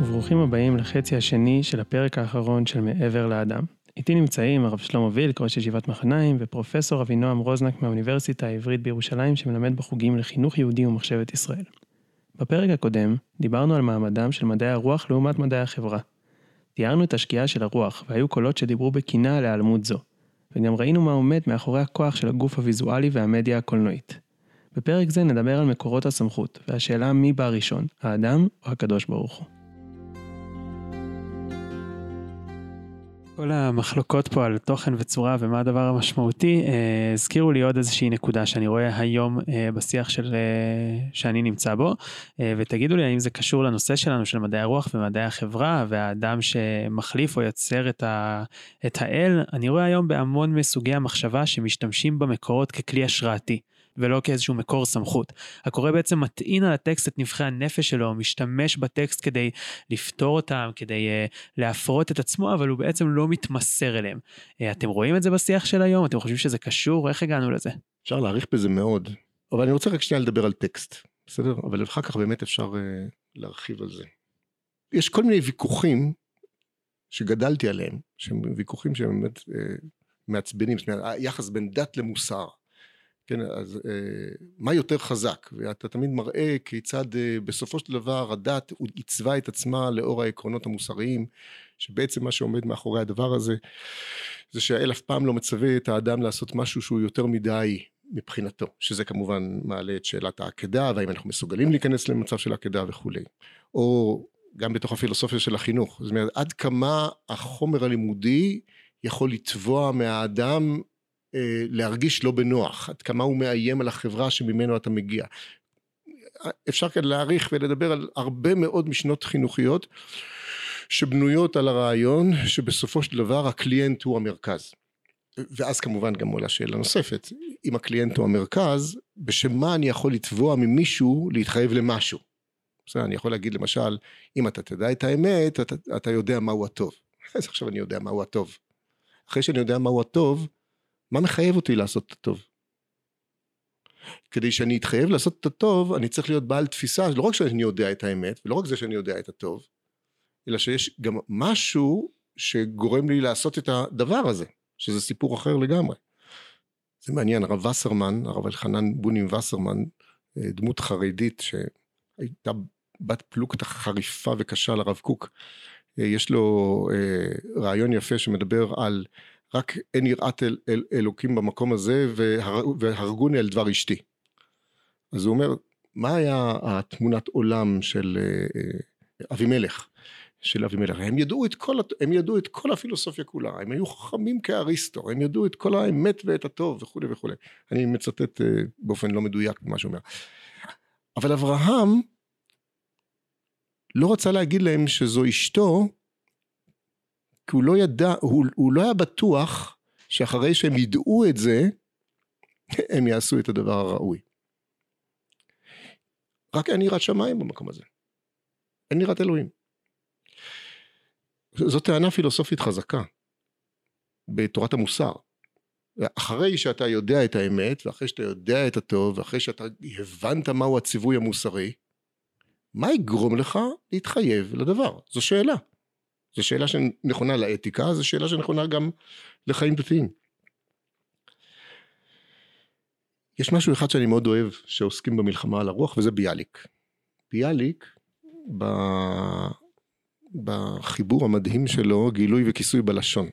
וברוכים הבאים לחצי השני של הפרק האחרון של מעבר לאדם. איתי נמצאים הרב שלמה וילק, ראש ישיבת מחניים, ופרופסור אבינועם רוזנק מהאוניברסיטה העברית בירושלים שמלמד בחוגים לחינוך יהודי ומחשבת ישראל. בפרק הקודם דיברנו על מעמדם של מדעי הרוח לעומת מדעי החברה. תיארנו את השקיעה של הרוח והיו קולות שדיברו בקינה על היעלמות זו. וגם ראינו מה עומד מאחורי הכוח של הגוף הוויזואלי והמדיה הקולנועית. בפרק זה נדבר על מקורות הסמכות, והשאלה מי בא ראשון, האדם או הקדוש ברוך הוא. כל המחלוקות פה על תוכן וצורה ומה הדבר המשמעותי, אה, הזכירו לי עוד איזושהי נקודה שאני רואה היום אה, בשיח של, אה, שאני נמצא בו, ותגידו לי האם זה קשור לנושא שלנו של מדעי הרוח ומדעי החברה, והאדם שמחליף או יוצר את, ה, את האל, אני רואה היום בהמון מסוגי המחשבה שמשתמשים במקורות ככלי השראתי. ולא כאיזשהו מקור סמכות. הקורא בעצם מטעין על הטקסט את נבחי הנפש שלו, משתמש בטקסט כדי לפתור אותם, כדי uh, להפרות את עצמו, אבל הוא בעצם לא מתמסר אליהם. Uh, אתם רואים את זה בשיח של היום? אתם חושבים שזה קשור? איך הגענו לזה? אפשר להעריך בזה מאוד, אבל אני רוצה רק שנייה לדבר על טקסט, בסדר? אבל אחר כך באמת אפשר uh, להרחיב על זה. יש כל מיני ויכוחים שגדלתי עליהם, שהם ויכוחים שהם באמת uh, מעצבנים, זאת אומרת, היחס בין דת למוסר. כן, אז אה, מה יותר חזק? ואתה תמיד מראה כיצד אה, בסופו של דבר הדת עיצבה את עצמה לאור העקרונות המוסריים, שבעצם מה שעומד מאחורי הדבר הזה, זה שהאל אף פעם לא מצווה את האדם לעשות משהו שהוא יותר מדי מבחינתו, שזה כמובן מעלה את שאלת העקדה, והאם אנחנו מסוגלים להיכנס למצב של עקדה וכולי. או גם בתוך הפילוסופיה של החינוך, זאת אומרת עד כמה החומר הלימודי יכול לתבוע מהאדם להרגיש לא בנוח, עד כמה הוא מאיים על החברה שממנו אתה מגיע. אפשר כאן להעריך ולדבר על הרבה מאוד משנות חינוכיות שבנויות על הרעיון שבסופו של דבר הקליינט הוא המרכז. ואז כמובן גם עולה שאלה נוספת, אם הקליינט הוא המרכז, בשם מה אני יכול לתבוע ממישהו להתחייב למשהו? בסדר, אני יכול להגיד למשל, אם אתה תדע את האמת, אתה, אתה יודע מהו הטוב. אז עכשיו אני יודע מהו הטוב. אחרי שאני יודע מהו הטוב, מה מחייב אותי לעשות את הטוב? כדי שאני אתחייב לעשות את הטוב, אני צריך להיות בעל תפיסה, לא רק שאני יודע את האמת, ולא רק זה שאני יודע את הטוב, אלא שיש גם משהו שגורם לי לעשות את הדבר הזה, שזה סיפור אחר לגמרי. זה מעניין, הרב וסרמן, הרב אלחנן בונים וסרמן, אה, דמות חרדית שהייתה בת פלוגתא חריפה וקשה לרב קוק, אה, יש לו אה, רעיון יפה שמדבר על רק אין יראת אל, אל, אלוקים במקום הזה והר, והרגוני על דבר אשתי. אז הוא אומר, מה היה התמונת עולם של אה, אה, אבימלך? של אבימלך, הם ידעו את כל, הם ידעו את כל הפילוסופיה כולה, הם היו חכמים כאריסטו, הם ידעו את כל האמת ואת הטוב וכולי וכולי. אני מצטט אה, באופן לא מדויק מה שאומר. אבל אברהם לא רצה להגיד להם שזו אשתו, כי הוא לא ידע, הוא, הוא לא היה בטוח שאחרי שהם ידעו את זה, הם יעשו את הדבר הראוי. רק אין יראת שמיים במקום הזה. אין יראת אלוהים. זו טענה פילוסופית חזקה בתורת המוסר. אחרי שאתה יודע את האמת, ואחרי שאתה יודע את הטוב, ואחרי שאתה הבנת מהו הציווי המוסרי, מה יגרום לך להתחייב לדבר? זו שאלה. זו שאלה שנכונה לאתיקה, זו שאלה שנכונה גם לחיים דתיים. יש משהו אחד שאני מאוד אוהב שעוסקים במלחמה על הרוח וזה ביאליק. ביאליק ב... בחיבור המדהים שלו גילוי וכיסוי בלשון.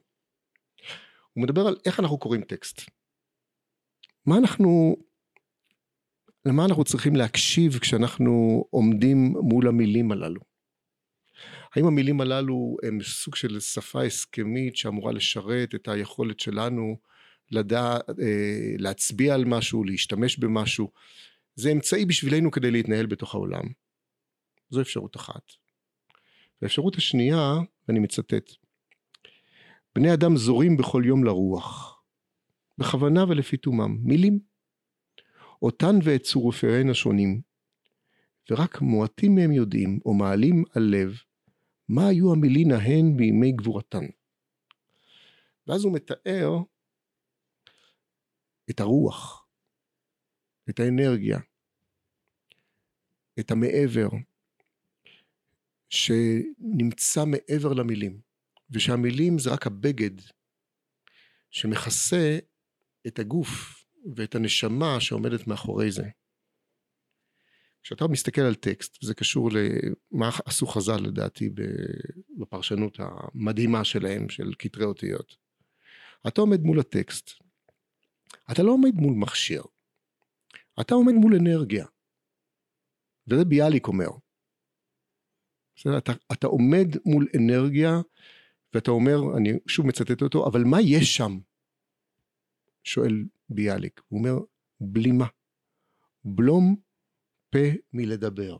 הוא מדבר על איך אנחנו קוראים טקסט. מה אנחנו, למה אנחנו צריכים להקשיב כשאנחנו עומדים מול המילים הללו. האם המילים הללו הם סוג של שפה הסכמית שאמורה לשרת את היכולת שלנו לדע, אה, להצביע על משהו, להשתמש במשהו? זה אמצעי בשבילנו כדי להתנהל בתוך העולם. זו אפשרות אחת. והאפשרות השנייה, ואני מצטט, בני אדם זורים בכל יום לרוח, בכוונה ולפי תומם, מילים. אותן ואת צורופיהן השונים, ורק מועטים מהם יודעים או מעלים על לב מה היו המילין ההן בימי גבורתן. ואז הוא מתאר את הרוח, את האנרגיה, את המעבר, שנמצא מעבר למילים, ושהמילים זה רק הבגד שמכסה את הגוף ואת הנשמה שעומדת מאחורי זה. כשאתה מסתכל על טקסט, וזה קשור למה עשו חז"ל לדעתי בפרשנות המדהימה שלהם, של כתרי אותיות. אתה עומד מול הטקסט, אתה לא עומד מול מכשיר, אתה עומד מול אנרגיה. וזה ביאליק אומר. בסדר? אתה, אתה עומד מול אנרגיה ואתה אומר, אני שוב מצטט אותו, אבל מה יש שם? שואל ביאליק. הוא אומר, בלימה. בלום פה מלדבר.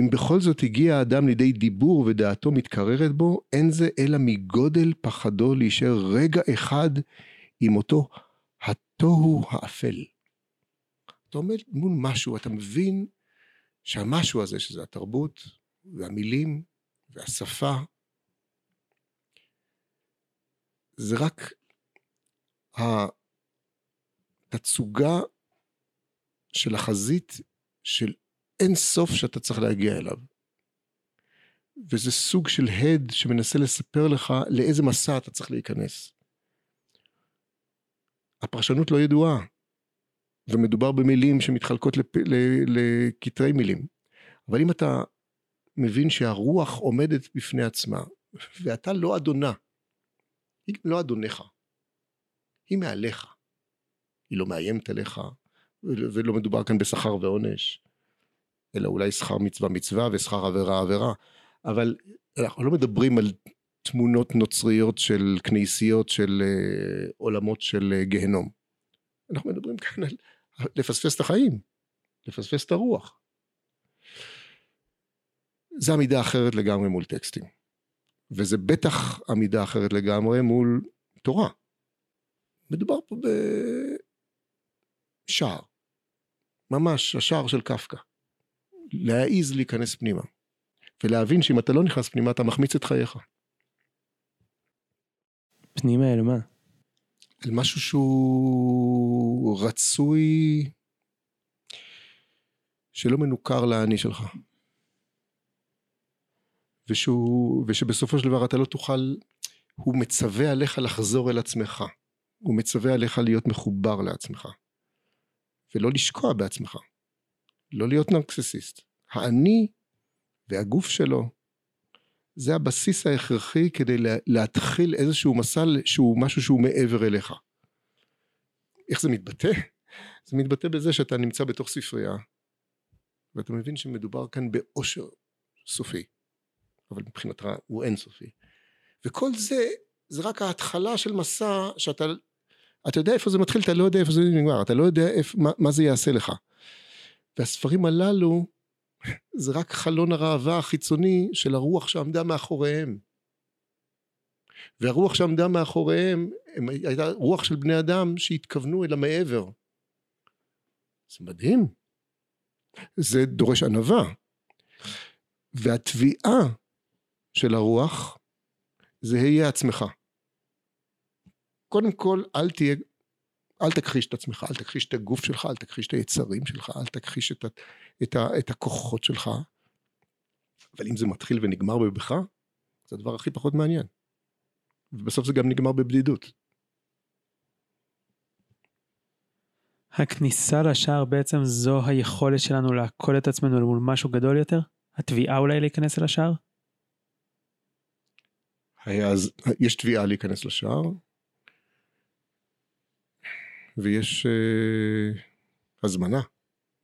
אם בכל זאת הגיע האדם לידי דיבור ודעתו מתקררת בו, אין זה אלא מגודל פחדו להישאר רגע אחד עם אותו התוהו האפל. אתה עומד מול משהו, אתה מבין שהמשהו הזה, שזה התרבות והמילים והשפה, זה רק התצוגה של החזית של אין סוף שאתה צריך להגיע אליו. וזה סוג של הד שמנסה לספר לך לאיזה מסע אתה צריך להיכנס. הפרשנות לא ידועה, ומדובר במילים שמתחלקות. לכתרי מילים. אבל אם אתה מבין שהרוח עומדת בפני עצמה, ואתה לא אדונה, היא לא אדונך, היא מעליך. היא לא מאיימת עליך, ולא מדובר כאן בשכר ועונש, אלא אולי שכר מצווה מצווה ושכר עבירה עבירה, אבל אנחנו לא מדברים על תמונות נוצריות של כנסיות של uh, עולמות של uh, גיהנום. אנחנו מדברים כאן על לפספס את החיים, לפספס את הרוח. זה עמידה אחרת לגמרי מול טקסטים. וזה בטח עמידה אחרת לגמרי מול תורה. מדובר פה בשער. ממש השער של קפקא. להעיז להיכנס פנימה. ולהבין שאם אתה לא נכנס פנימה אתה מחמיץ את חייך. פנימה אל מה? אל משהו שהוא רצוי שלא מנוכר לאני שלך. ושהוא, ושבסופו של דבר אתה לא תוכל, הוא מצווה עליך לחזור אל עצמך. הוא מצווה עליך להיות מחובר לעצמך. ולא לשקוע בעצמך. לא להיות נרקסיסיסט. האני והגוף שלו זה הבסיס ההכרחי כדי להתחיל איזשהו מסע שהוא משהו שהוא מעבר אליך. איך זה מתבטא? זה מתבטא בזה שאתה נמצא בתוך ספרייה ואתה מבין שמדובר כאן באושר סופי אבל מבחינתך הוא אינסופי וכל זה זה רק ההתחלה של מסע שאתה אתה יודע איפה זה מתחיל אתה לא יודע איפה זה נגמר אתה לא יודע איפה, מה, מה זה יעשה לך והספרים הללו זה רק חלון הראווה החיצוני של הרוח שעמדה מאחוריהם. והרוח שעמדה מאחוריהם הייתה רוח של בני אדם שהתכוונו אל המעבר. זה מדהים. זה דורש ענווה. והתביעה של הרוח זה היה עצמך. קודם כל אל תהיה אל תכחיש את עצמך, אל תכחיש את הגוף שלך, אל תכחיש את היצרים שלך, אל תכחיש את, את, את הכוחות שלך. אבל אם זה מתחיל ונגמר בבך, זה הדבר הכי פחות מעניין. ובסוף זה גם נגמר בבדידות. הכניסה לשער בעצם זו היכולת שלנו לעקוד את עצמנו מול משהו גדול יותר? התביעה אולי להיכנס אל השער? אז יש תביעה להיכנס לשער, ויש uh, הזמנה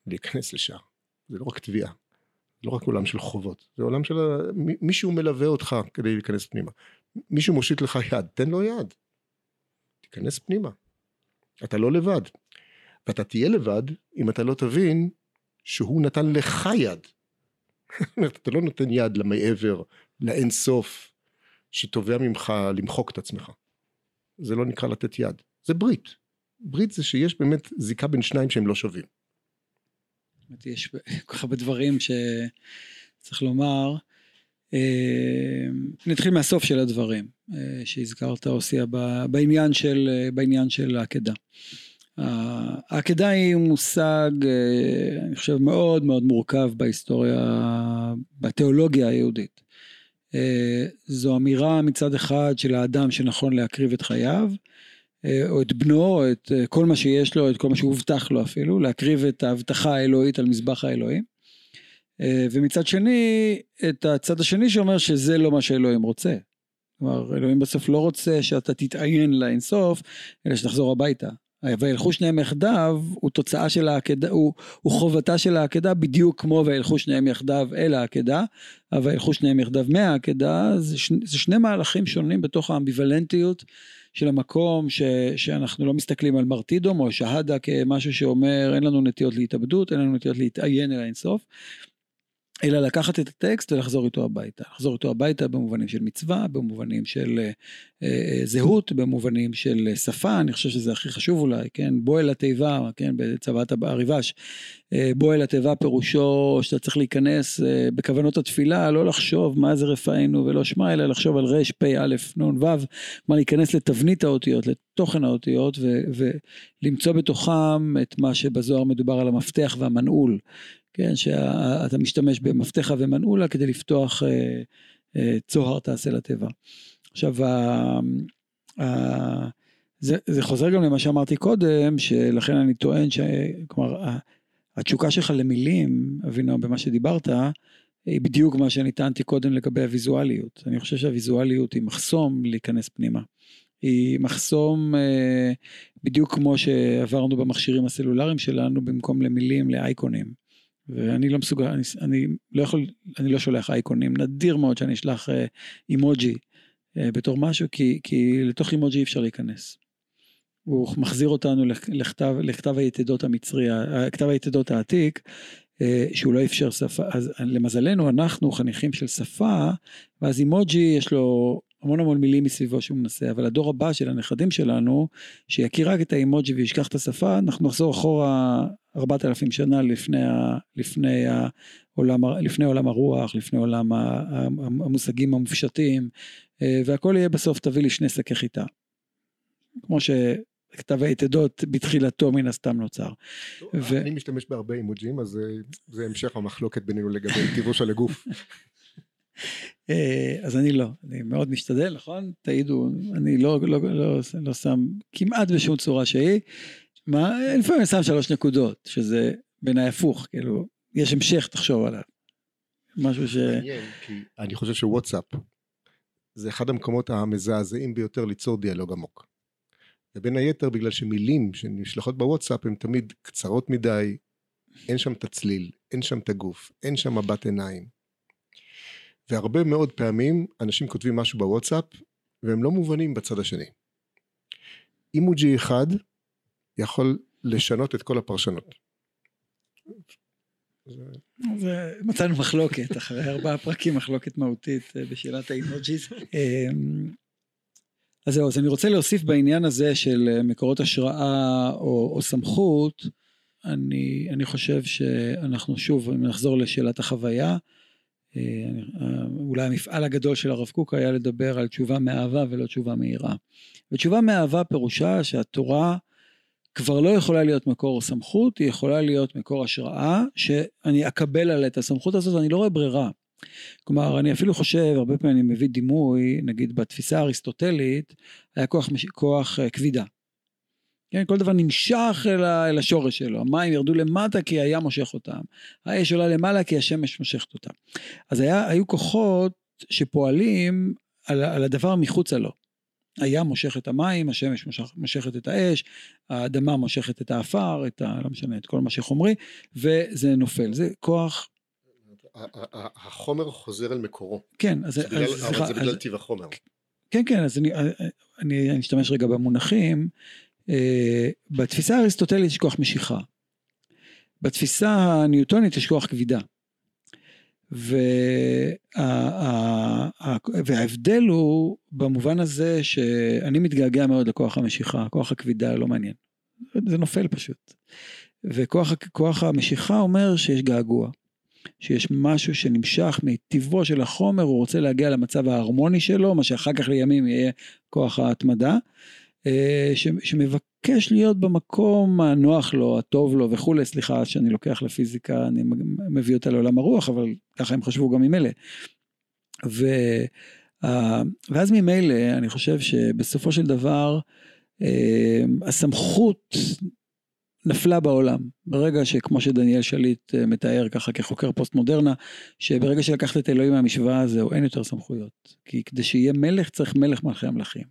להיכנס לשם. זה לא רק תביעה, לא רק עולם של חובות, זה עולם של מישהו מלווה אותך כדי להיכנס פנימה. מישהו מושיט לך יד, תן לו יד. תיכנס פנימה. אתה לא לבד. ואתה תהיה לבד אם אתה לא תבין שהוא נתן לך יד. אתה לא נותן יד למעבר, לאין סוף, שתובע ממך למחוק את עצמך. זה לא נקרא לתת יד, זה ברית. ברית זה שיש באמת זיקה בין שניים שהם לא שווים. יש כל כך הרבה דברים שצריך לומר. אה, נתחיל מהסוף של הדברים אה, שהזכרת עושיה בעניין של, בעניין של העקדה. העקדה היא מושג, אה, אני חושב, מאוד מאוד מורכב בהיסטוריה, בתיאולוגיה היהודית. אה, זו אמירה מצד אחד של האדם שנכון להקריב את חייו, אה, או את בנו, או את כל מה שיש לו, את כל מה שהובטח לו אפילו, להקריב את ההבטחה האלוהית על מזבח האלוהים. ומצד שני, את הצד השני שאומר שזה לא מה שאלוהים רוצה. כלומר, אלוהים בסוף לא רוצה שאתה תתעיין לאינסוף, אלא שתחזור הביתה. וילכו שניהם יחדיו הוא תוצאה של העקדה, הוא, הוא חובתה של העקדה בדיוק כמו וילכו שניהם יחדיו אל העקדה, אבל וילכו שניהם יחדיו מהעקדה, זה, ש, זה שני מהלכים שונים בתוך האמביוולנטיות של המקום ש, שאנחנו לא מסתכלים על מרטידום או שהדה כמשהו שאומר אין לנו נטיות להתאבדות, אין לנו נטיות להתעיין אל האינסוף, אלא לקחת את הטקסט ולחזור איתו הביתה. לחזור איתו הביתה במובנים של מצווה, במובנים של אה, אה, זהות, במובנים של שפה, אני חושב שזה הכי חשוב אולי, כן? בוא אל התיבה, כן? בצוואת הריבש. אה, בוא התיבה פירושו שאתה צריך להיכנס אה, בכוונות התפילה, לא לחשוב מה זה רפאנו ולא שמע, אלא לחשוב על ר' פ' א' נ' ו', כלומר להיכנס לתבנית האותיות, לתוכן האותיות, ו- ולמצוא בתוכם את מה שבזוהר מדובר על המפתח והמנעול. כן, שאתה משתמש במפתחה ומנעולה כדי לפתוח אה, אה, צוהר תעשה לטבע. עכשיו, זה, זה חוזר גם למה שאמרתי קודם, שלכן אני טוען ש... כלומר, התשוקה שלך למילים, אבינועם, במה שדיברת, היא בדיוק מה שאני טענתי קודם לגבי הוויזואליות. אני חושב שהוויזואליות היא מחסום להיכנס פנימה. היא מחסום אה, בדיוק כמו שעברנו במכשירים הסלולריים שלנו, במקום למילים, לאייקונים. ואני לא מסוגל, אני, אני לא יכול, אני לא שולח אייקונים, נדיר מאוד שאני אשלח אה, אימוג'י אה, בתור משהו, כי, כי לתוך אימוג'י אי אפשר להיכנס. הוא מחזיר אותנו לכתב, לכתב היתדות המצרי, כתב היתדות העתיק, אה, שהוא לא אפשר שפה, אז למזלנו אנחנו חניכים של שפה, ואז אימוג'י יש לו המון המון מילים מסביבו שהוא מנסה, אבל הדור הבא של הנכדים שלנו, שיכיר רק את האימוג'י וישכח את השפה, אנחנו נחזור אחורה 4,000 שנה לפני, ה, לפני, העולם, לפני עולם הרוח, לפני עולם המושגים המופשטים, אה, והכל יהיה בסוף תביא לי שני שקי חיטה. כמו שכתב היתדות בתחילתו מן הסתם נוצר. ו... אני משתמש בהרבה אימוג'ים, אז זה המשך המחלוקת בינינו לגבי טיבו של הגוף. אה, אז אני לא, אני מאוד משתדל, נכון? תעידו, אני לא, לא, לא, לא, שם כמעט בשום צורה שהיא. מה, לפעמים אני שם שלוש נקודות, שזה בעיניי הפוך, כאילו, יש המשך, תחשוב עליו. משהו ש... מעניין, כי אני חושב שוואטסאפ זה אחד המקומות המזעזעים ביותר ליצור דיאלוג עמוק. ובין היתר בגלל שמילים שנשלחות בוואטסאפ הן תמיד קצרות מדי, אין שם את הצליל, אין שם את הגוף, אין שם מבט עיניים. והרבה מאוד פעמים אנשים כותבים משהו בוואטסאפ והם לא מובנים בצד השני. אימוג'י אחד יכול לשנות את כל הפרשנות. זה מצאנו מחלוקת אחרי ארבעה פרקים מחלוקת מהותית אה, בשאלת האימוג'יז. אמ, אז זהו אז אני רוצה להוסיף בעניין הזה של אה, מקורות השראה או, או סמכות אני, אני חושב שאנחנו שוב אם נחזור לשאלת החוויה אולי המפעל הגדול של הרב קוק היה לדבר על תשובה מאהבה ולא תשובה מהירה. ותשובה מאהבה פירושה שהתורה כבר לא יכולה להיות מקור סמכות, היא יכולה להיות מקור השראה, שאני אקבל עליה את הסמכות הזאת ואני לא רואה ברירה. כלומר, אני אפילו חושב, הרבה פעמים אני מביא דימוי, נגיד בתפיסה האריסטוטלית, היה כוח, כוח אה, כבידה. כן, כל דבר נמשך אל, ה, אל השורש שלו, המים ירדו למטה כי הים מושך אותם, האש עולה למעלה כי השמש מושכת אותם. אז היה, היו כוחות שפועלים על, על הדבר מחוצה לו. הים מושך את המים, השמש מושך, מושכת את האש, האדמה מושכת את האפר, את ה... לא משנה, את כל מה שחומרי, וזה נופל. זה כוח... החומר חוזר אל מקורו. כן, אז... זה בגלל, אז, אבל זה בגלל טיב החומר. כן, כן, אז אני, אני, אני אשתמש רגע במונחים. בתפיסה האריסטוטלית יש כוח משיכה. בתפיסה הניוטונית יש כוח כבידה. וה, וההבדל הוא במובן הזה שאני מתגעגע מאוד לכוח המשיכה, כוח הכבידה לא מעניין. זה נופל פשוט. וכוח המשיכה אומר שיש געגוע. שיש משהו שנמשך מטיבו של החומר, הוא רוצה להגיע למצב ההרמוני שלו, מה שאחר כך לימים יהיה כוח ההתמדה. אה, ש, שמבקש להיות במקום הנוח לו, הטוב לו וכולי, סליחה שאני לוקח לפיזיקה, אני מביא אותה לעולם הרוח, אבל ככה הם חשבו גם ממילא. ו, ואז ממילא אני חושב שבסופו של דבר הסמכות נפלה בעולם. ברגע שכמו שדניאל שליט אה, מתאר ככה כחוקר פוסט מודרנה, שברגע שלקחת את אלוהים מהמשוואה זהו, אין יותר סמכויות. כי כדי שיהיה מלך צריך מלך מלכי המלכים.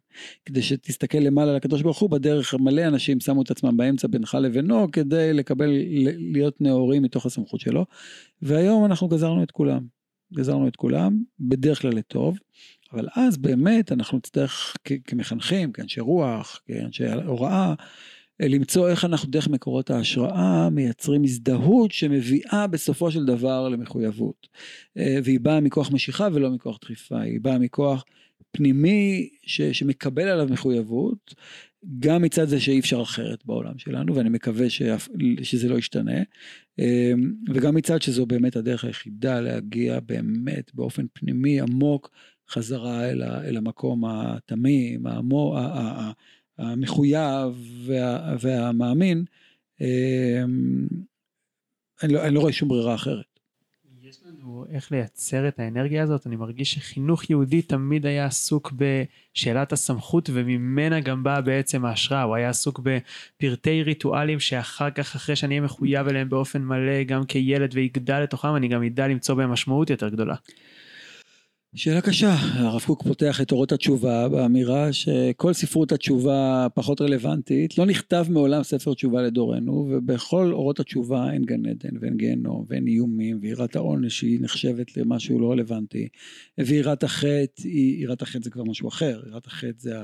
כדי שתסתכל למעלה על הקדוש ברוך הוא, בדרך מלא אנשים שמו את עצמם באמצע בינך לבינו, כדי לקבל, להיות נאורים מתוך הסמכות שלו. והיום אנחנו גזרנו את כולם. גזרנו את כולם, בדרך כלל לטוב. אבל אז באמת אנחנו נצטרך כמחנכים, כאנשי רוח, כאנשי הוראה, למצוא איך אנחנו דרך מקורות ההשראה מייצרים הזדהות שמביאה בסופו של דבר למחויבות. אה, והיא באה מכוח משיכה ולא מכוח דחיפה, היא באה מכוח פנימי ש, שמקבל עליו מחויבות, גם מצד זה שאי אפשר אחרת בעולם שלנו, ואני מקווה ש, שזה לא ישתנה, אה, וגם מצד שזו באמת הדרך היחידה להגיע באמת באופן פנימי עמוק חזרה אל, ה, אל המקום התמים, העמוק, המחויב וה, והמאמין, אמ, אני לא, אני לא רואה שום ברירה אחרת. יש לנו איך לייצר את האנרגיה הזאת, אני מרגיש שחינוך יהודי תמיד היה עסוק בשאלת הסמכות וממנה גם באה בעצם ההשראה, הוא היה עסוק בפרטי ריטואלים שאחר כך אחרי שאני אהיה מחויב אליהם באופן מלא גם כילד ויגדל לתוכם אני גם אדע למצוא בהם משמעות יותר גדולה. שאלה קשה, הרב קוק פותח את אורות התשובה באמירה שכל ספרות התשובה פחות רלוונטית, לא נכתב מעולם ספר תשובה לדורנו ובכל אורות התשובה אין גן עדן ואין גיהנום ואין איומים ויראת העונש היא נחשבת למשהו לא רלוונטי ויראת החטא, יראת החטא זה כבר משהו אחר, יראת החטא זה,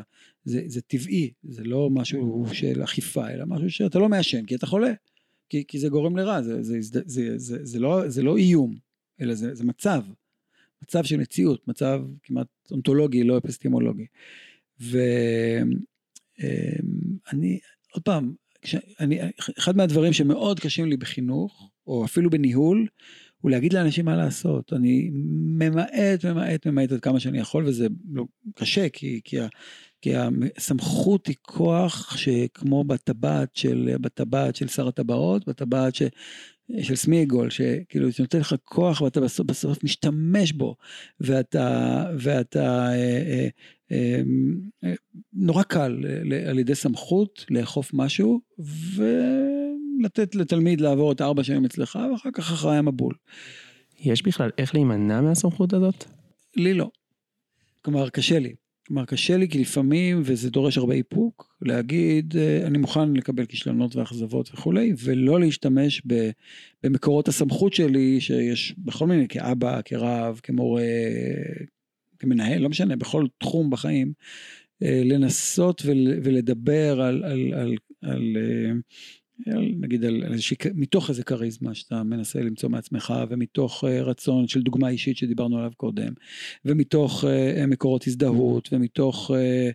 זה, זה טבעי, זה לא משהו של אכיפה אלא משהו שאתה לא מעשן כי אתה חולה, כי, כי זה גורם לרע, זה, זה, זה, זה, זה, זה, לא, זה לא איום אלא זה, זה מצב מצב של מציאות, מצב כמעט אונתולוגי, לא אפיסטימולוגי. ואני, עוד פעם, כשאני, אחד מהדברים שמאוד קשים לי בחינוך, או אפילו בניהול, הוא להגיד לאנשים מה לעשות. אני ממעט, ממעט, ממעט עד כמה שאני יכול, וזה לא, קשה, כי, כי, כי הסמכות היא כוח שכמו בטבעת של, של שר הטבעות, בטבעת ש, של סמיגול, שכאילו זה נותן לך כוח ואתה בסוף, בסוף משתמש בו, ואתה, ואתה אה, אה, אה, נורא קל על ידי סמכות לאכוף משהו, ולתת לתלמיד לעבור את ארבע שנים אצלך, ואחר כך אחראי המבול. יש בכלל איך להימנע מהסמכות הזאת? לי לא. כלומר, קשה לי. כלומר, קשה לי כי לפעמים, וזה דורש הרבה איפוק, להגיד, אה, אני מוכן לקבל כישלונות ואכזבות וכולי, ולא להשתמש במקורות הסמכות שלי, שיש בכל מיני, כאבא, כרב, כמורה, כמנהל, לא משנה, בכל תחום בחיים, אה, לנסות ולדבר על, על, על, על אה, נגיד על איזושהי, מתוך איזה כריזמה שאתה מנסה למצוא מעצמך ומתוך אה, רצון של דוגמה אישית שדיברנו עליו קודם ומתוך אה, מקורות הזדהות ומתוך אה,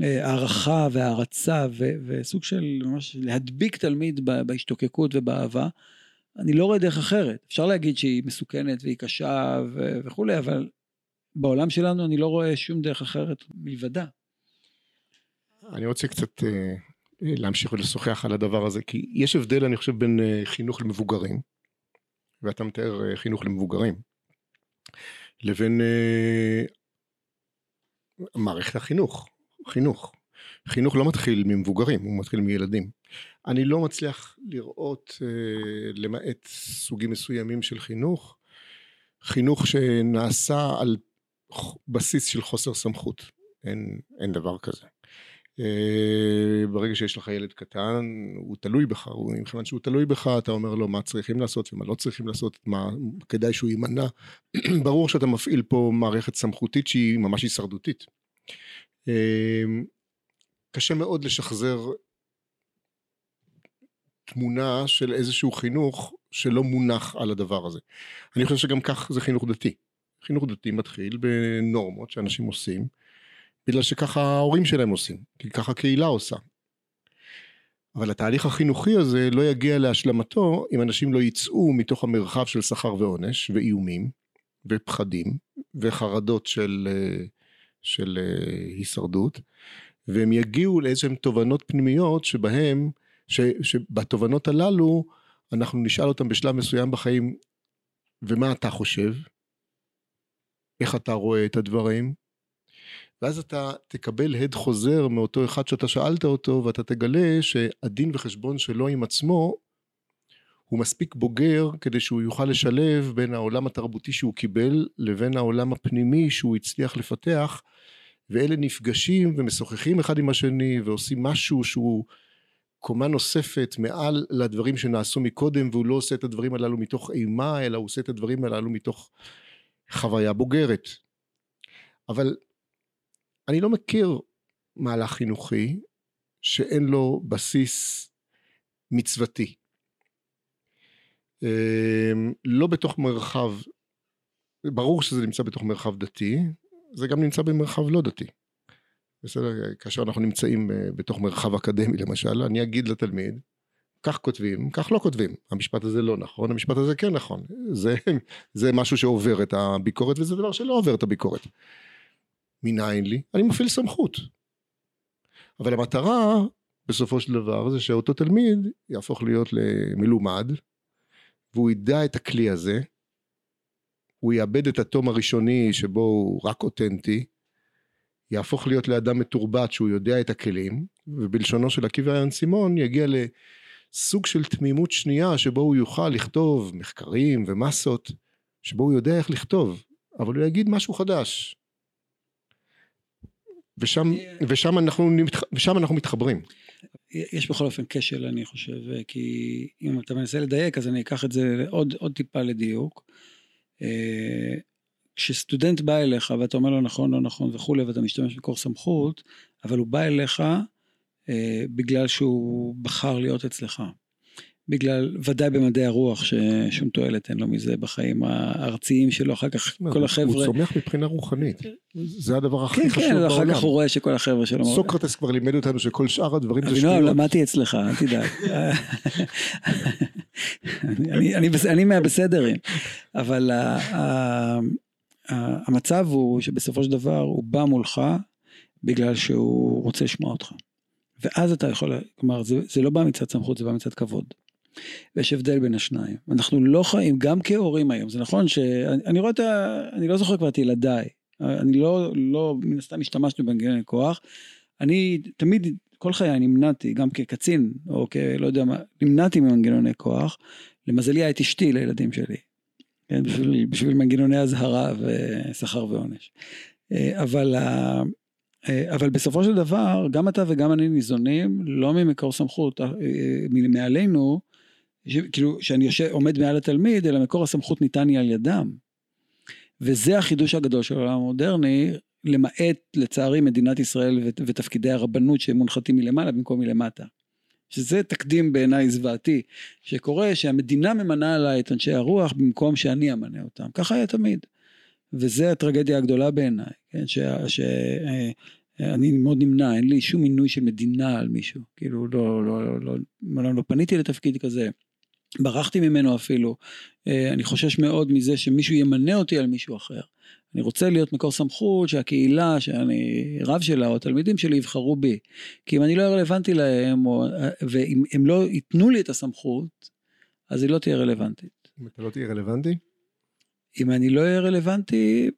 הערכה והערצה וסוג של ממש להדביק תלמיד בהשתוקקות ובאהבה. אני לא רואה דרך אחרת אפשר להגיד שהיא מסוכנת והיא קשה וכולי אבל בעולם שלנו אני לא רואה שום דרך אחרת מלבדה. אני רוצה קצת להמשיך ולשוחח על הדבר הזה, כי יש הבדל אני חושב בין אה, חינוך למבוגרים, ואתה מתאר אה, חינוך למבוגרים, לבין אה, מערכת החינוך, חינוך. חינוך לא מתחיל ממבוגרים, הוא מתחיל מילדים. אני לא מצליח לראות, למעט סוגים מסוימים של חינוך, חינוך שנעשה על בסיס של חוסר סמכות. אין, אין דבר כזה. אה, ברגע שיש לך ילד קטן, הוא תלוי בך, מכיוון שהוא תלוי בך, אתה אומר לו מה צריכים לעשות ומה לא צריכים לעשות, מה כדאי שהוא יימנע. ברור שאתה מפעיל פה מערכת סמכותית שהיא ממש הישרדותית. אה, קשה מאוד לשחזר תמונה של איזשהו חינוך שלא מונח על הדבר הזה. אני חושב שגם כך זה חינוך דתי. חינוך דתי מתחיל בנורמות שאנשים עושים. בגלל שככה ההורים שלהם עושים, כי ככה הקהילה עושה. אבל התהליך החינוכי הזה לא יגיע להשלמתו אם אנשים לא יצאו מתוך המרחב של שכר ועונש ואיומים ופחדים וחרדות של, של אה, הישרדות והם יגיעו לאיזשהם תובנות פנימיות שבהם, ש, שבתובנות הללו אנחנו נשאל אותם בשלב מסוים בחיים, ומה אתה חושב? איך אתה רואה את הדברים? ואז אתה תקבל הד חוזר מאותו אחד שאתה שאלת אותו, ואתה תגלה שהדין וחשבון שלו עם עצמו הוא מספיק בוגר כדי שהוא יוכל לשלב בין העולם התרבותי שהוא קיבל לבין העולם הפנימי שהוא הצליח לפתח ואלה נפגשים ומשוחחים אחד עם השני ועושים משהו שהוא קומה נוספת מעל לדברים שנעשו מקודם והוא לא עושה את הדברים הללו מתוך אימה אלא הוא עושה את הדברים הללו מתוך חוויה בוגרת. אבל אני לא מכיר מהלך חינוכי שאין לו בסיס מצוותי אמ, לא בתוך מרחב, ברור שזה נמצא בתוך מרחב דתי, זה גם נמצא במרחב לא דתי. בסדר? כאשר אנחנו נמצאים אה, בתוך מרחב אקדמי למשל, אני אגיד לתלמיד, כך כותבים, כך לא כותבים. המשפט הזה לא נכון, המשפט הזה כן נכון. זה, זה משהו שעובר את הביקורת וזה דבר שלא עובר את הביקורת. מניין לי? אני מפעיל סמכות. אבל המטרה בסופו של דבר זה שאותו תלמיד יהפוך להיות למלומד והוא ידע את הכלי הזה, הוא יאבד את התום הראשוני שבו הוא רק אותנטי, יהפוך להיות לאדם מתורבת שהוא יודע את הכלים, ובלשונו של עקיבא יאן סימון יגיע לסוג של תמימות שנייה שבו הוא יוכל לכתוב מחקרים ומסות, שבו הוא יודע איך לכתוב, אבל הוא יגיד משהו חדש. ושם, ושם, אנחנו, ושם אנחנו מתחברים. יש בכל אופן כשל, אני חושב, כי אם אתה מנסה לדייק, אז אני אקח את זה עוד, עוד טיפה לדיוק. אה, כשסטודנט בא אליך ואתה אומר לו נכון, לא נכון וכולי, ואתה משתמש בקור סמכות, אבל הוא בא אליך אה, בגלל שהוא בחר להיות אצלך. בגלל, ודאי במדעי הרוח, ששום תועלת אין לו מזה בחיים הארציים שלו, אחר כך כל החבר'ה... הוא צומח מבחינה רוחנית, זה הדבר הכי כן, חשוב כן, בעולם. אחר כך הוא רואה שכל החבר'ה שלו... סוקרטס כבר לימד אותנו שכל שאר הדברים זה שטויות. למדתי אצלך, אל תדאג. אני- אני בס- אני מהבסדרים, אבל המצב הוא שבסופו של דבר הוא בא מולך בגלל שהוא רוצה לשמוע אותך. ואז אתה יכול, כלומר, זה, זה לא בא מצד סמכות, זה בא מצד כבוד. ויש הבדל בין השניים. אנחנו לא חיים, גם כהורים היום, זה נכון שאני אני רואה את ה... אני לא זוכר כבר את ילדיי. אני לא, לא, מן הסתם השתמשנו במנגנוני כוח. אני תמיד, כל חיי נמנעתי, גם כקצין, או כלא יודע מה, נמנעתי ממנגנוני כוח. למזלי היה את אשתי לילדים שלי. כן, בשביל, בשביל מנגנוני אזהרה ושכר ועונש. אה, אבל, אה, אבל בסופו של דבר, גם אתה וגם אני ניזונים לא ממקור סמכות, אה, מעלינו, ש- כאילו שאני יושב, עומד מעל התלמיד, אלא מקור הסמכות ניתן לי על ידם. וזה החידוש הגדול של העולם המודרני, למעט לצערי מדינת ישראל ות- ותפקידי הרבנות שמונחתים מלמעלה במקום מלמטה. שזה תקדים בעיניי זוועתי, שקורה שהמדינה ממנה עליי את אנשי הרוח במקום שאני אמנה אותם. ככה היה תמיד. וזה הטרגדיה הגדולה בעיניי, כן, ש... ש אה, מאוד נמנע, אין לי שום מינוי של מדינה על מישהו, כאילו לא, לא, לא, לא, מעולם לא פניתי לתפקיד כזה, ברחתי ממנו אפילו, אה, אני חושש מאוד מזה שמישהו ימנה אותי על מישהו אחר. אני רוצה להיות מקור סמכות שהקהילה שאני רב שלה או התלמידים שלי יבחרו בי. כי אם אני לא רלוונטי להם, או, ואם הם לא ייתנו לי את הסמכות, אז היא לא תהיה רלוונטית. אם אתה לא תהיה רלוונטי, אם אני לא אהיה רלוונטי,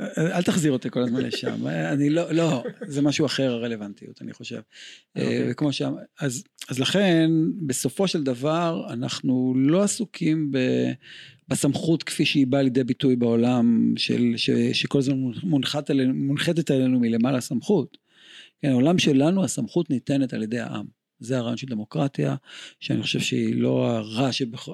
אל תחזיר אותי כל הזמן לשם, אני לא, לא, זה משהו אחר הרלוונטיות, אני חושב. אוקיי. וכמו ש... אז, אז לכן, בסופו של דבר, אנחנו לא עסוקים ב, בסמכות כפי שהיא באה לידי ביטוי בעולם, של, ש, שכל הזמן מונחת עלינו, מונחתת עלינו מלמעלה סמכות. כן, העולם שלנו, הסמכות ניתנת על ידי העם. זה הרעיון של דמוקרטיה, שאני חושב שהיא לא הרע, שבכ...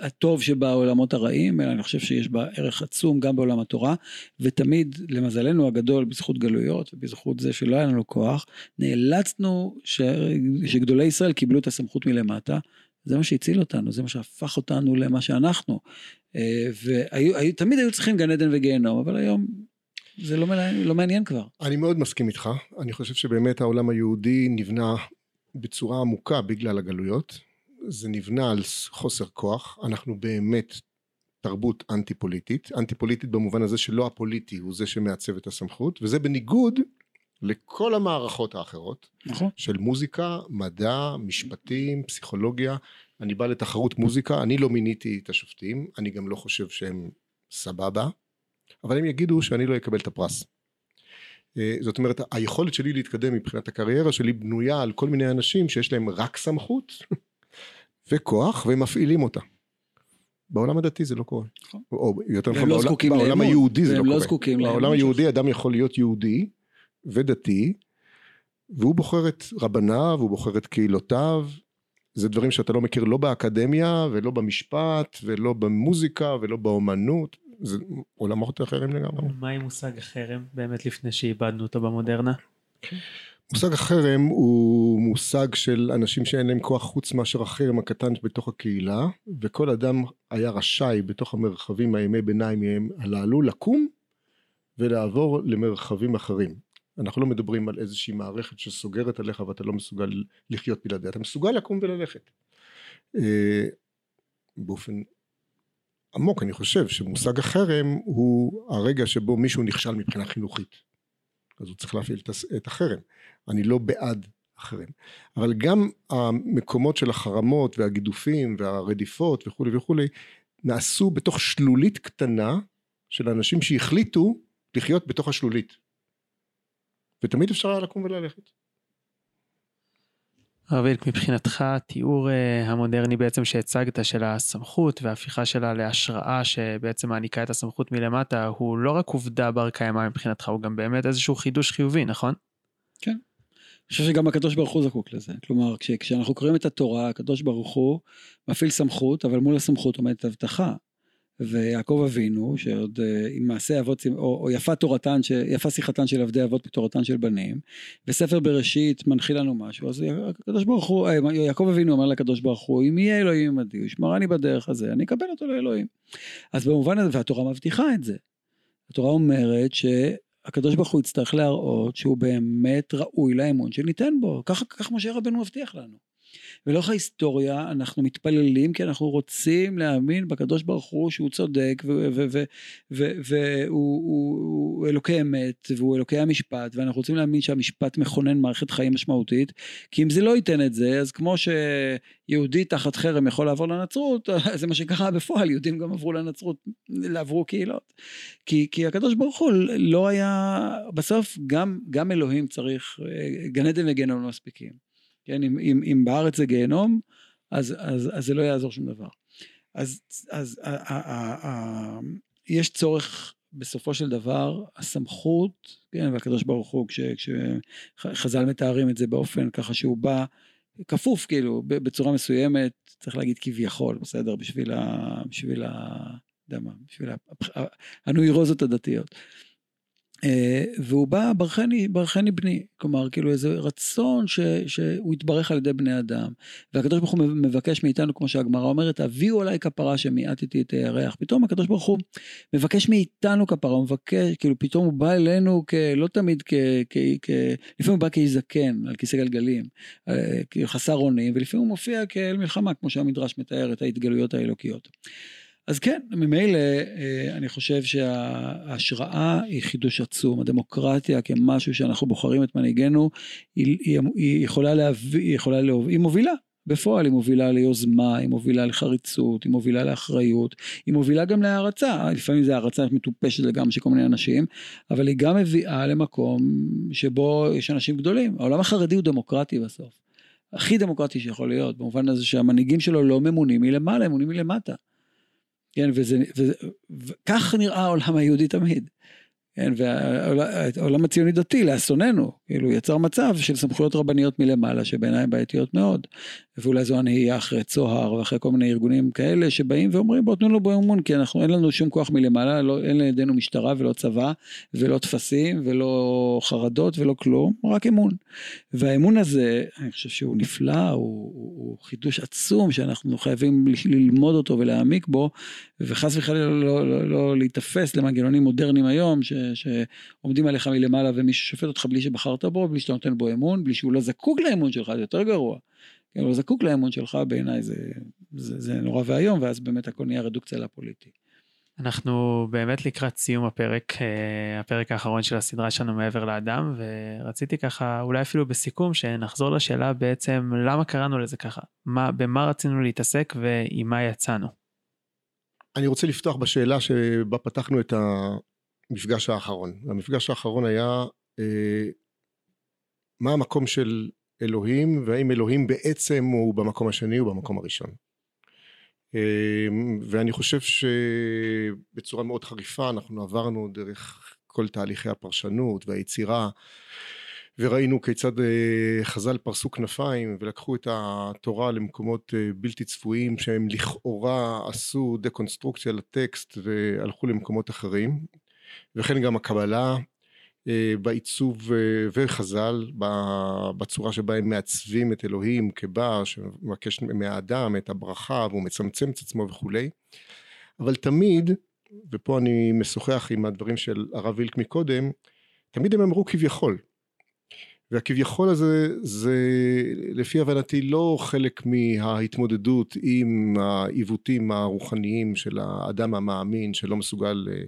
הטוב שבעולמות הרעים, אלא אני חושב שיש בה ערך עצום גם בעולם התורה, ותמיד, למזלנו הגדול, בזכות גלויות ובזכות זה שלא היה לנו כוח, נאלצנו ש... שגדולי ישראל קיבלו את הסמכות מלמטה, זה מה שהציל אותנו, זה מה שהפך אותנו למה שאנחנו. ותמיד היו צריכים גן עדן וגיהנום, אבל היום זה לא, מעניין, לא מעניין כבר. אני מאוד מסכים איתך, אני חושב שבאמת העולם היהודי נבנה בצורה עמוקה בגלל הגלויות, זה נבנה על חוסר כוח, אנחנו באמת תרבות אנטי פוליטית, אנטי פוליטית במובן הזה שלא הפוליטי הוא זה שמעצב את הסמכות, וזה בניגוד לכל המערכות האחרות, נכון. של מוזיקה, מדע, משפטים, פסיכולוגיה. אני בא לתחרות מוזיקה, אני לא מיניתי את השופטים, אני גם לא חושב שהם סבבה, אבל הם יגידו שאני לא אקבל את הפרס. אה, זאת אומרת, היכולת שלי להתקדם מבחינת הקריירה שלי בנויה על כל מיני אנשים שיש להם רק סמכות וכוח והם מפעילים אותה. בעולם הדתי זה לא קורה. נכון. או יותר נכון, לא בעולם- בעולם לאמון. היהודי זה לא קורה. לא זקוקים לאמון בעולם. היהודי אדם יכול להיות יהודי ודתי, והוא בוחר את רבניו, הוא בוחר את קהילותיו. זה דברים שאתה לא מכיר לא באקדמיה ולא במשפט ולא במוזיקה ולא באומנות. זה עולמות אחרים לגמרי. מה עם מושג החרם באמת לפני שאיבדנו אותו במודרנה? מושג החרם הוא מושג של אנשים שאין להם כוח חוץ מאשר החרם הקטן בתוך הקהילה וכל אדם היה רשאי בתוך המרחבים הימי ביניים הללו לקום ולעבור למרחבים אחרים. אנחנו לא מדברים על איזושהי מערכת שסוגרת עליך ואתה לא מסוגל לחיות בלעדיה, אתה מסוגל לקום וללכת. אה, באופן עמוק אני חושב שמושג החרם הוא הרגע שבו מישהו נכשל מבחינה חינוכית. אז הוא צריך להפעיל את החרם. אני לא בעד החרם. אבל גם המקומות של החרמות והגידופים והרדיפות וכולי וכולי נעשו בתוך שלולית קטנה של אנשים שהחליטו לחיות בתוך השלולית. ותמיד אפשר היה לקום וללכת. רביד, מבחינתך התיאור אה, המודרני בעצם שהצגת של הסמכות וההפיכה שלה להשראה שבעצם מעניקה את הסמכות מלמטה הוא לא רק עובדה בר קיימא מבחינתך הוא גם באמת איזשהו חידוש חיובי נכון? אני חושב שגם הקדוש ברוך הוא זקוק לזה. כלומר, כש, כשאנחנו קוראים את התורה, הקדוש ברוך הוא מפעיל סמכות, אבל מול הסמכות עומדת הבטחה. ויעקב אבינו, שעוד אה, עם מעשה אבות, או, או יפה תורתן, ש, יפה שיחתן של עבדי אבות בתורתן של בנים, וספר בראשית מנחיל לנו משהו, אז הקדוש ברוך הוא, אה, יעקב אבינו אומר לקדוש ברוך הוא, אם יהיה אלוהים עמדי, הוא ישמרני בדרך הזה, אני אקבל אותו לאלוהים. אז במובן הזה, והתורה מבטיחה את זה. התורה אומרת שהקדוש ברוך הוא יצטרך להראות שהוא באמת ראוי לאמון שניתן בו, ככה, כך משה רבנו מבטיח לנו. ולאורך ההיסטוריה אנחנו מתפללים כי אנחנו רוצים להאמין בקדוש ברוך הוא שהוא צודק והוא הוא, הוא אלוקי אמת והוא אלוקי המשפט ואנחנו רוצים להאמין שהמשפט מכונן מערכת חיים משמעותית כי אם זה לא ייתן את זה אז כמו שיהודי תחת חרם יכול לעבור לנצרות זה מה שקרה בפועל יהודים גם עברו לנצרות עברו קהילות. כי, כי הקדוש ברוך הוא לא היה בסוף גם, גם אלוהים צריך גן עדן וגיהנום לא מספיקים כן, אם, אם, אם בארץ זה גיהנום, אז, אז, אז זה לא יעזור שום דבר. אז, אז ה, ה, ה, ה, יש צורך בסופו של דבר, הסמכות, כן, והקדוש ברוך הוא, כש, כשחז"ל מתארים את זה באופן ככה שהוא בא כפוף כאילו בצורה מסוימת, צריך להגיד כביכול, בסדר, בשביל ה... בשביל ה... יודע מה, בשביל הנוירוזות הדתיות. והוא בא ברכני, ברכני בני, כלומר כאילו איזה רצון ש, שהוא יתברך על ידי בני אדם. והקדוש ברוך הוא מבקש מאיתנו, כמו שהגמרא אומרת, הביאו עליי כפרה שמיעטתי את הירח. פתאום הקדוש ברוך הוא מבקש מאיתנו כפרה, הוא מבקש, כאילו פתאום הוא בא אלינו כ, לא תמיד כ... כ, כ לפעמים הוא בא כאיש זקן על כיסא גלגלים, כאילו חסר אונים, ולפעמים הוא מופיע כאל מלחמה, כמו שהמדרש מתאר את ההתגלויות האלוקיות. אז כן, ממילא אני חושב שההשראה היא חידוש עצום, הדמוקרטיה כמשהו שאנחנו בוחרים את מנהיגנו, היא, היא, היא יכולה להביא, היא יכולה להוביל, היא מובילה. בפועל היא מובילה ליוזמה, היא מובילה לחריצות, היא מובילה לאחריות, היא מובילה גם להערצה, לפעמים זה הערצה מטופשת לגמרי של כל מיני אנשים, אבל היא גם מביאה למקום שבו יש אנשים גדולים. העולם החרדי הוא דמוקרטי בסוף. הכי דמוקרטי שיכול להיות, במובן הזה שהמנהיגים שלו לא ממונים מלמעלה, הם ממונים מלמטה. כן, וכך נראה העולם היהודי תמיד. כן, והעולם הציוני דתי, לאסוננו, כאילו יצר מצב של סמכויות רבניות מלמעלה, שבעיניי בעייתיות מאוד. ואולי זו הנהייה אחרי צוהר ואחרי כל מיני ארגונים כאלה שבאים ואומרים בואו תנו לו בו אמון כי אנחנו אין לנו שום כוח מלמעלה לא, אין לידינו משטרה ולא צבא ולא טפסים ולא חרדות ולא כלום רק אמון. והאמון הזה אני חושב שהוא נפלא הוא, הוא, הוא חידוש עצום שאנחנו חייבים ללמוד אותו ולהעמיק בו וחס וחלילה לא, לא, לא, לא להיתפס למנגנונים מודרניים היום ש, שעומדים עליך מלמעלה ומי ששופט אותך בלי שבחרת בו בלי שאתה נותן בו אמון בלי שהוא לא זקוק לאמון שלך זה יותר גרוע. הוא לא זקוק לאמון שלך בעיניי זה, זה, זה נורא ואיום ואז באמת הכל נהיה רדוקציה לפוליטי. אנחנו באמת לקראת סיום הפרק, אה, הפרק האחרון של הסדרה שלנו מעבר לאדם, ורציתי ככה, אולי אפילו בסיכום, שנחזור לשאלה בעצם למה קראנו לזה ככה, מה, במה רצינו להתעסק ועם מה יצאנו. אני רוצה לפתוח בשאלה שבה פתחנו את המפגש האחרון. המפגש האחרון היה אה, מה המקום של אלוהים, והאם אלוהים בעצם הוא במקום השני או במקום הראשון. אמ, ואני חושב שבצורה מאוד חריפה אנחנו עברנו דרך כל תהליכי הפרשנות והיצירה וראינו כיצד אה, חז"ל פרסו כנפיים ולקחו את התורה למקומות אה, בלתי צפויים שהם לכאורה עשו דקונסטרוקציה לטקסט והלכו למקומות אחרים וכן גם הקבלה אה, בעיצוב אה, וחז"ל בצורה שבה הם מעצבים את אלוהים כבא שמבקש מהאדם את הברכה והוא מצמצם את עצמו וכולי. אבל תמיד ופה אני משוחח עם הדברים של הרב וילק מקודם תמיד הם אמרו כביכול. והכביכול הזה זה לפי הבנתי לא חלק מההתמודדות עם העיוותים הרוחניים של האדם המאמין שלא מסוגל אה,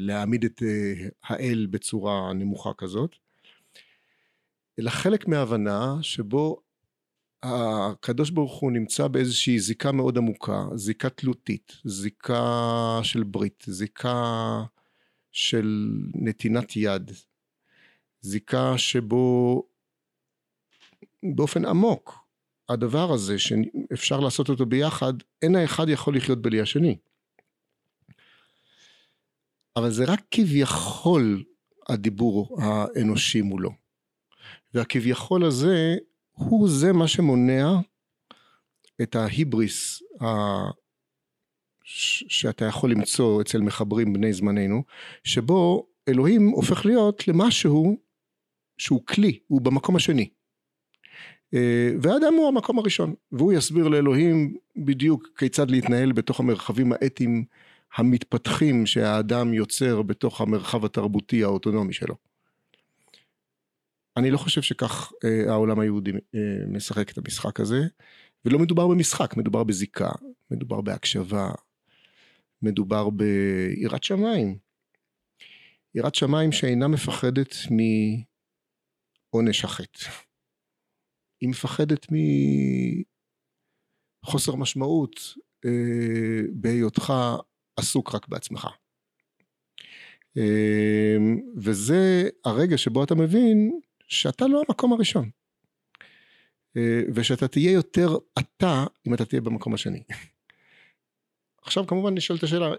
להעמיד את אה, האל בצורה נמוכה כזאת, אלא חלק מההבנה שבו הקדוש ברוך הוא נמצא באיזושהי זיקה מאוד עמוקה, זיקה תלותית, זיקה של ברית, זיקה של נתינת יד, זיקה שבו באופן עמוק הדבר הזה שאפשר לעשות אותו ביחד, אין האחד יכול לחיות בלי השני. אבל זה רק כביכול הדיבור האנושי מולו. והכביכול הזה הוא זה מה שמונע את ההיבריס. שאתה יכול למצוא אצל מחברים בני זמננו, שבו אלוהים הופך להיות למשהו שהוא כלי, הוא במקום השני. אה, והאדם הוא המקום הראשון, והוא יסביר לאלוהים בדיוק כיצד להתנהל בתוך המרחבים האתיים המתפתחים שהאדם יוצר בתוך המרחב התרבותי האוטונומי שלו. אני לא חושב שכך אה, העולם היהודי אה, משחק את המשחק הזה, ולא מדובר במשחק, מדובר בזיקה, מדובר בהקשבה, מדובר ביראת שמיים. יראת שמיים שאינה מפחדת מעונש החטא. היא מפחדת מחוסר משמעות אה, בהיותך עסוק רק בעצמך. אמ, וזה הרגע שבו אתה מבין שאתה לא המקום הראשון. אה, ושאתה תהיה יותר אתה אם אתה תהיה במקום השני. עכשיו כמובן נשאלת השאלה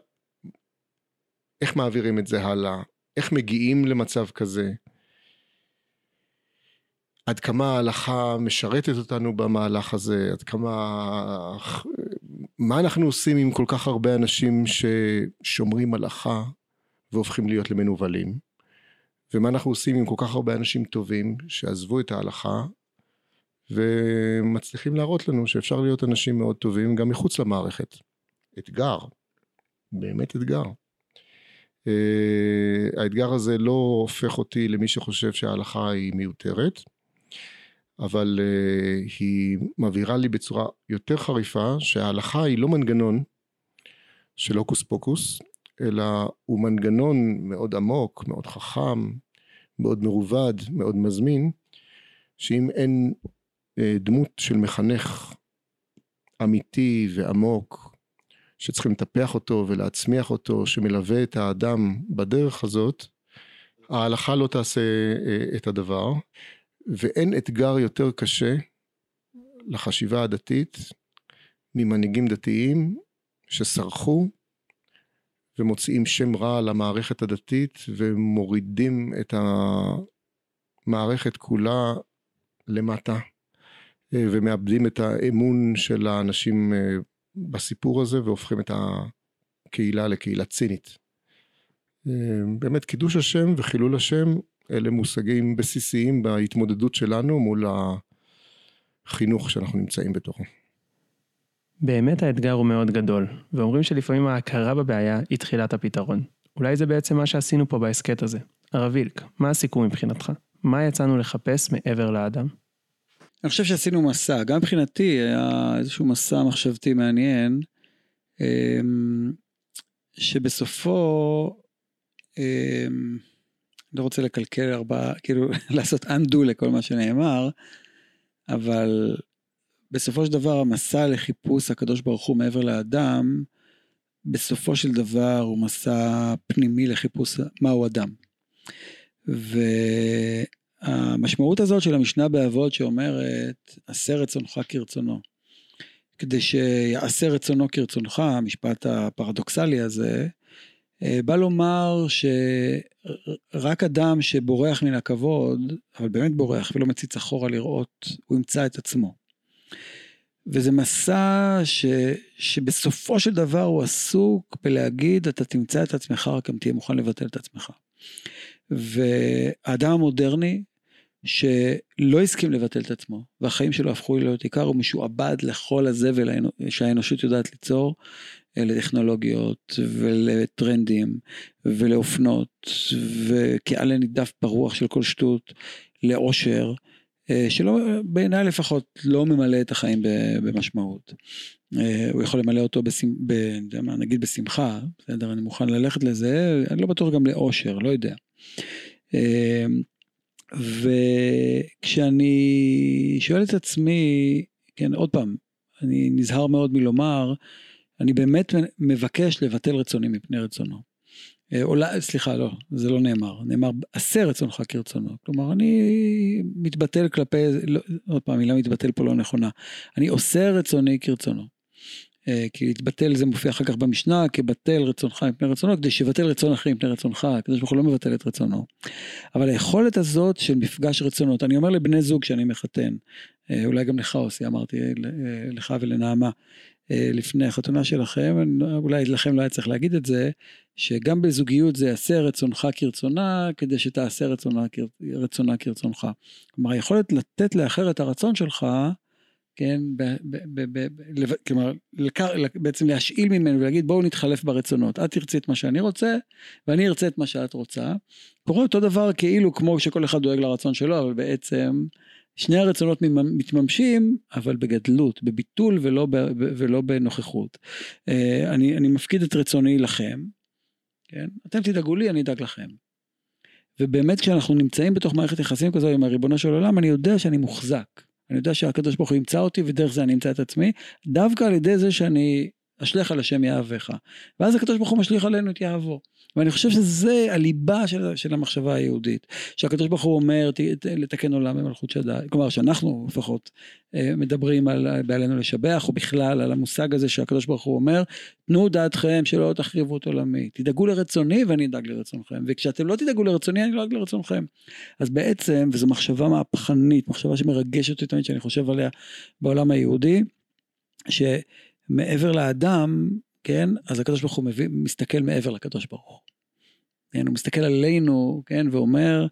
איך מעבירים את זה הלאה, איך מגיעים למצב כזה, עד כמה ההלכה משרתת אותנו במהלך הזה, עד כמה מה אנחנו עושים עם כל כך הרבה אנשים ששומרים הלכה והופכים להיות למנוולים? ומה אנחנו עושים עם כל כך הרבה אנשים טובים שעזבו את ההלכה ומצליחים להראות לנו שאפשר להיות אנשים מאוד טובים גם מחוץ למערכת. אתגר, באמת אתגר. Uh, האתגר הזה לא הופך אותי למי שחושב שההלכה היא מיותרת, אבל uh, היא מבהירה לי בצורה יותר חריפה שההלכה היא לא מנגנון של הוקוס פוקוס, אלא הוא מנגנון מאוד עמוק, מאוד חכם, מאוד מרובד, מאוד מזמין, שאם אין uh, דמות של מחנך אמיתי ועמוק, שצריכים לטפח אותו ולהצמיח אותו, שמלווה את האדם בדרך הזאת, ההלכה לא תעשה uh, את הדבר. ואין אתגר יותר קשה לחשיבה הדתית ממנהיגים דתיים שסרחו ומוציאים שם רע למערכת הדתית ומורידים את המערכת כולה למטה ומאבדים את האמון של האנשים אה, בסיפור הזה והופכים את הקהילה לקהילה צינית. אה, באמת קידוש השם וחילול השם אלה מושגים בסיסיים בהתמודדות שלנו מול החינוך שאנחנו נמצאים בתוכו. באמת האתגר הוא מאוד גדול, ואומרים שלפעמים ההכרה בבעיה היא תחילת הפתרון. אולי זה בעצם מה שעשינו פה בהסכת הזה. הרב וילק, מה הסיכום מבחינתך? מה יצאנו לחפש מעבר לאדם? אני חושב שעשינו מסע, גם מבחינתי היה איזשהו מסע מחשבתי מעניין, אמ, שבסופו, אמ, לא רוצה לקלקל ארבעה, כאילו לעשות undo לכל מה שנאמר, אבל בסופו של דבר המסע לחיפוש הקדוש ברוך הוא מעבר לאדם, בסופו של דבר הוא מסע פנימי לחיפוש מהו אדם. והמשמעות הזאת של המשנה באבות שאומרת, עשה רצונך כרצונו. כדי שיעשה רצונו כרצונך, המשפט הפרדוקסלי הזה, אה, בא לומר שרק אדם שבורח מן הכבוד, אבל באמת בורח ולא מציץ אחורה לראות, הוא ימצא את עצמו. וזה מסע ש, שבסופו של דבר הוא עסוק בלהגיד, אתה תמצא את עצמך רק אם תהיה מוכן לבטל את עצמך. והאדם המודרני, שלא הסכים לבטל את עצמו, והחיים שלו הפכו להיות עיקר, הוא משועבד לכל הזבל שהאנושות יודעת ליצור, לטכנולוגיות ולטרנדים ולאופנות, וכעלה נידף ברוח של כל שטות, לאושר. אה, שלא, בעיניי לפחות, לא ממלא את החיים במשמעות. אה, הוא יכול למלא אותו, בשמ... ב... נגיד בשמחה, בסדר, אני מוכן ללכת לזה, אני לא בטוח גם לאושר, לא יודע. אה, וכשאני שואל את עצמי, כן, עוד פעם, אני נזהר מאוד מלומר, אני באמת מבקש לבטל רצוני מפני רצונו. אה, סליחה, לא, זה לא נאמר, נאמר עשה רצונך כרצונו. כלומר, אני מתבטל כלפי, לא, עוד פעם, מילה מתבטל פה לא נכונה. אני עושה רצוני כרצונו. אה, כי להתבטל זה מופיע אחר כך במשנה, כבטל רצונך מפני רצונו, כדי שיבטל רצון אחרים מפני רצונך, הקדוש ברוך הוא לא מבטל את רצונו. אבל היכולת הזאת של מפגש רצונות, אני אומר לבני זוג שאני מחתן, אה, אולי גם לך עושי, אמרתי לך ולנעמה, לפני החתונה שלכם, אולי לכם לא היה צריך להגיד את זה, שגם בזוגיות זה יעשה רצונך כרצונה, כדי שתעשה רצונה, רצונה כרצונך. כלומר, היכולת לתת לאחר את הרצון שלך, כן, ב, ב, ב, ב, ב, כלומר, לקר, בעצם להשאיל ממנו ולהגיד בואו נתחלף ברצונות, את תרצי את מה שאני רוצה ואני ארצה את מה שאת רוצה. קורה אותו דבר כאילו כמו שכל אחד דואג לרצון שלו, אבל בעצם שני הרצונות מתממשים, אבל בגדלות, בביטול ולא, ב, ולא בנוכחות. אה, אני, אני מפקיד את רצוני לכם, כן? אתם תדאגו לי, אני אדאג לכם. ובאמת כשאנחנו נמצאים בתוך מערכת יחסים כזו עם הריבונו של עולם, אני יודע שאני מוחזק. אני יודע שהקדוש ברוך הוא ימצא אותי ודרך זה אני אמצא את עצמי, דווקא על ידי זה שאני אשליך על השם יהבך. ואז הקדוש ברוך הוא משליך עלינו את יהבו. ואני חושב שזה הליבה של, של המחשבה היהודית. שהקדוש ברוך הוא אומר לתקן עולם במלכות שדי. כלומר שאנחנו לפחות אה, מדברים על בעלינו לשבח, או בכלל על המושג הזה שהקדוש ברוך הוא אומר, תנו דעתכם שלא תחריבו את עולמי. תדאגו לרצוני ואני אדאג לרצונכם. וכשאתם לא תדאגו לרצוני אני לא אדאג לרצונכם. אז בעצם, וזו מחשבה מהפכנית, מחשבה שמרגשת אותי תמיד שאני חושב עליה בעולם היהודי, ש... מעבר לאדם, כן, אז הקדוש ברוך הוא מביא, מסתכל מעבר לקדוש ברוך הוא. כן, הוא מסתכל עלינו, כן, ואומר,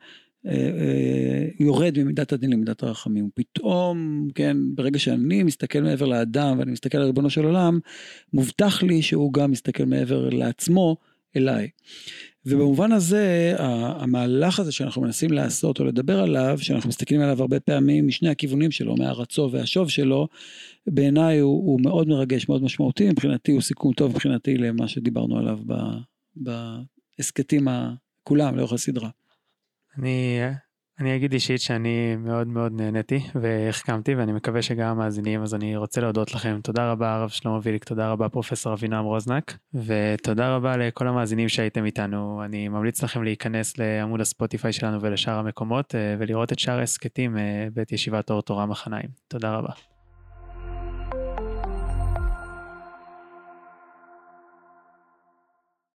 אה, אה, יורד ממידת הדין למידת הרחמים. פתאום, כן, ברגע שאני מסתכל מעבר לאדם ואני מסתכל על ריבונו של עולם, מובטח לי שהוא גם מסתכל מעבר לעצמו אליי. ובמובן הזה, המהלך הזה שאנחנו מנסים לעשות או לדבר עליו, שאנחנו מסתכלים עליו הרבה פעמים משני הכיוונים שלו, מהרצו והשוב שלו, בעיניי הוא, הוא מאוד מרגש, מאוד משמעותי, מבחינתי הוא סיכום טוב מבחינתי למה שדיברנו עליו בהסכתים כולם לאורך הסדרה. אני אני אגיד אישית שאני מאוד מאוד נהניתי והחכמתי ואני מקווה שגם המאזינים אז אני רוצה להודות לכם. תודה רבה הרב שלמה ויליק תודה רבה פרופסור אבינם רוזנק ותודה רבה לכל המאזינים שהייתם איתנו. אני ממליץ לכם להיכנס לעמוד הספוטיפיי שלנו ולשאר המקומות אה, ולראות את שאר ההסכתים אה, בית ישיבת אור תורה מחניים. תודה רבה.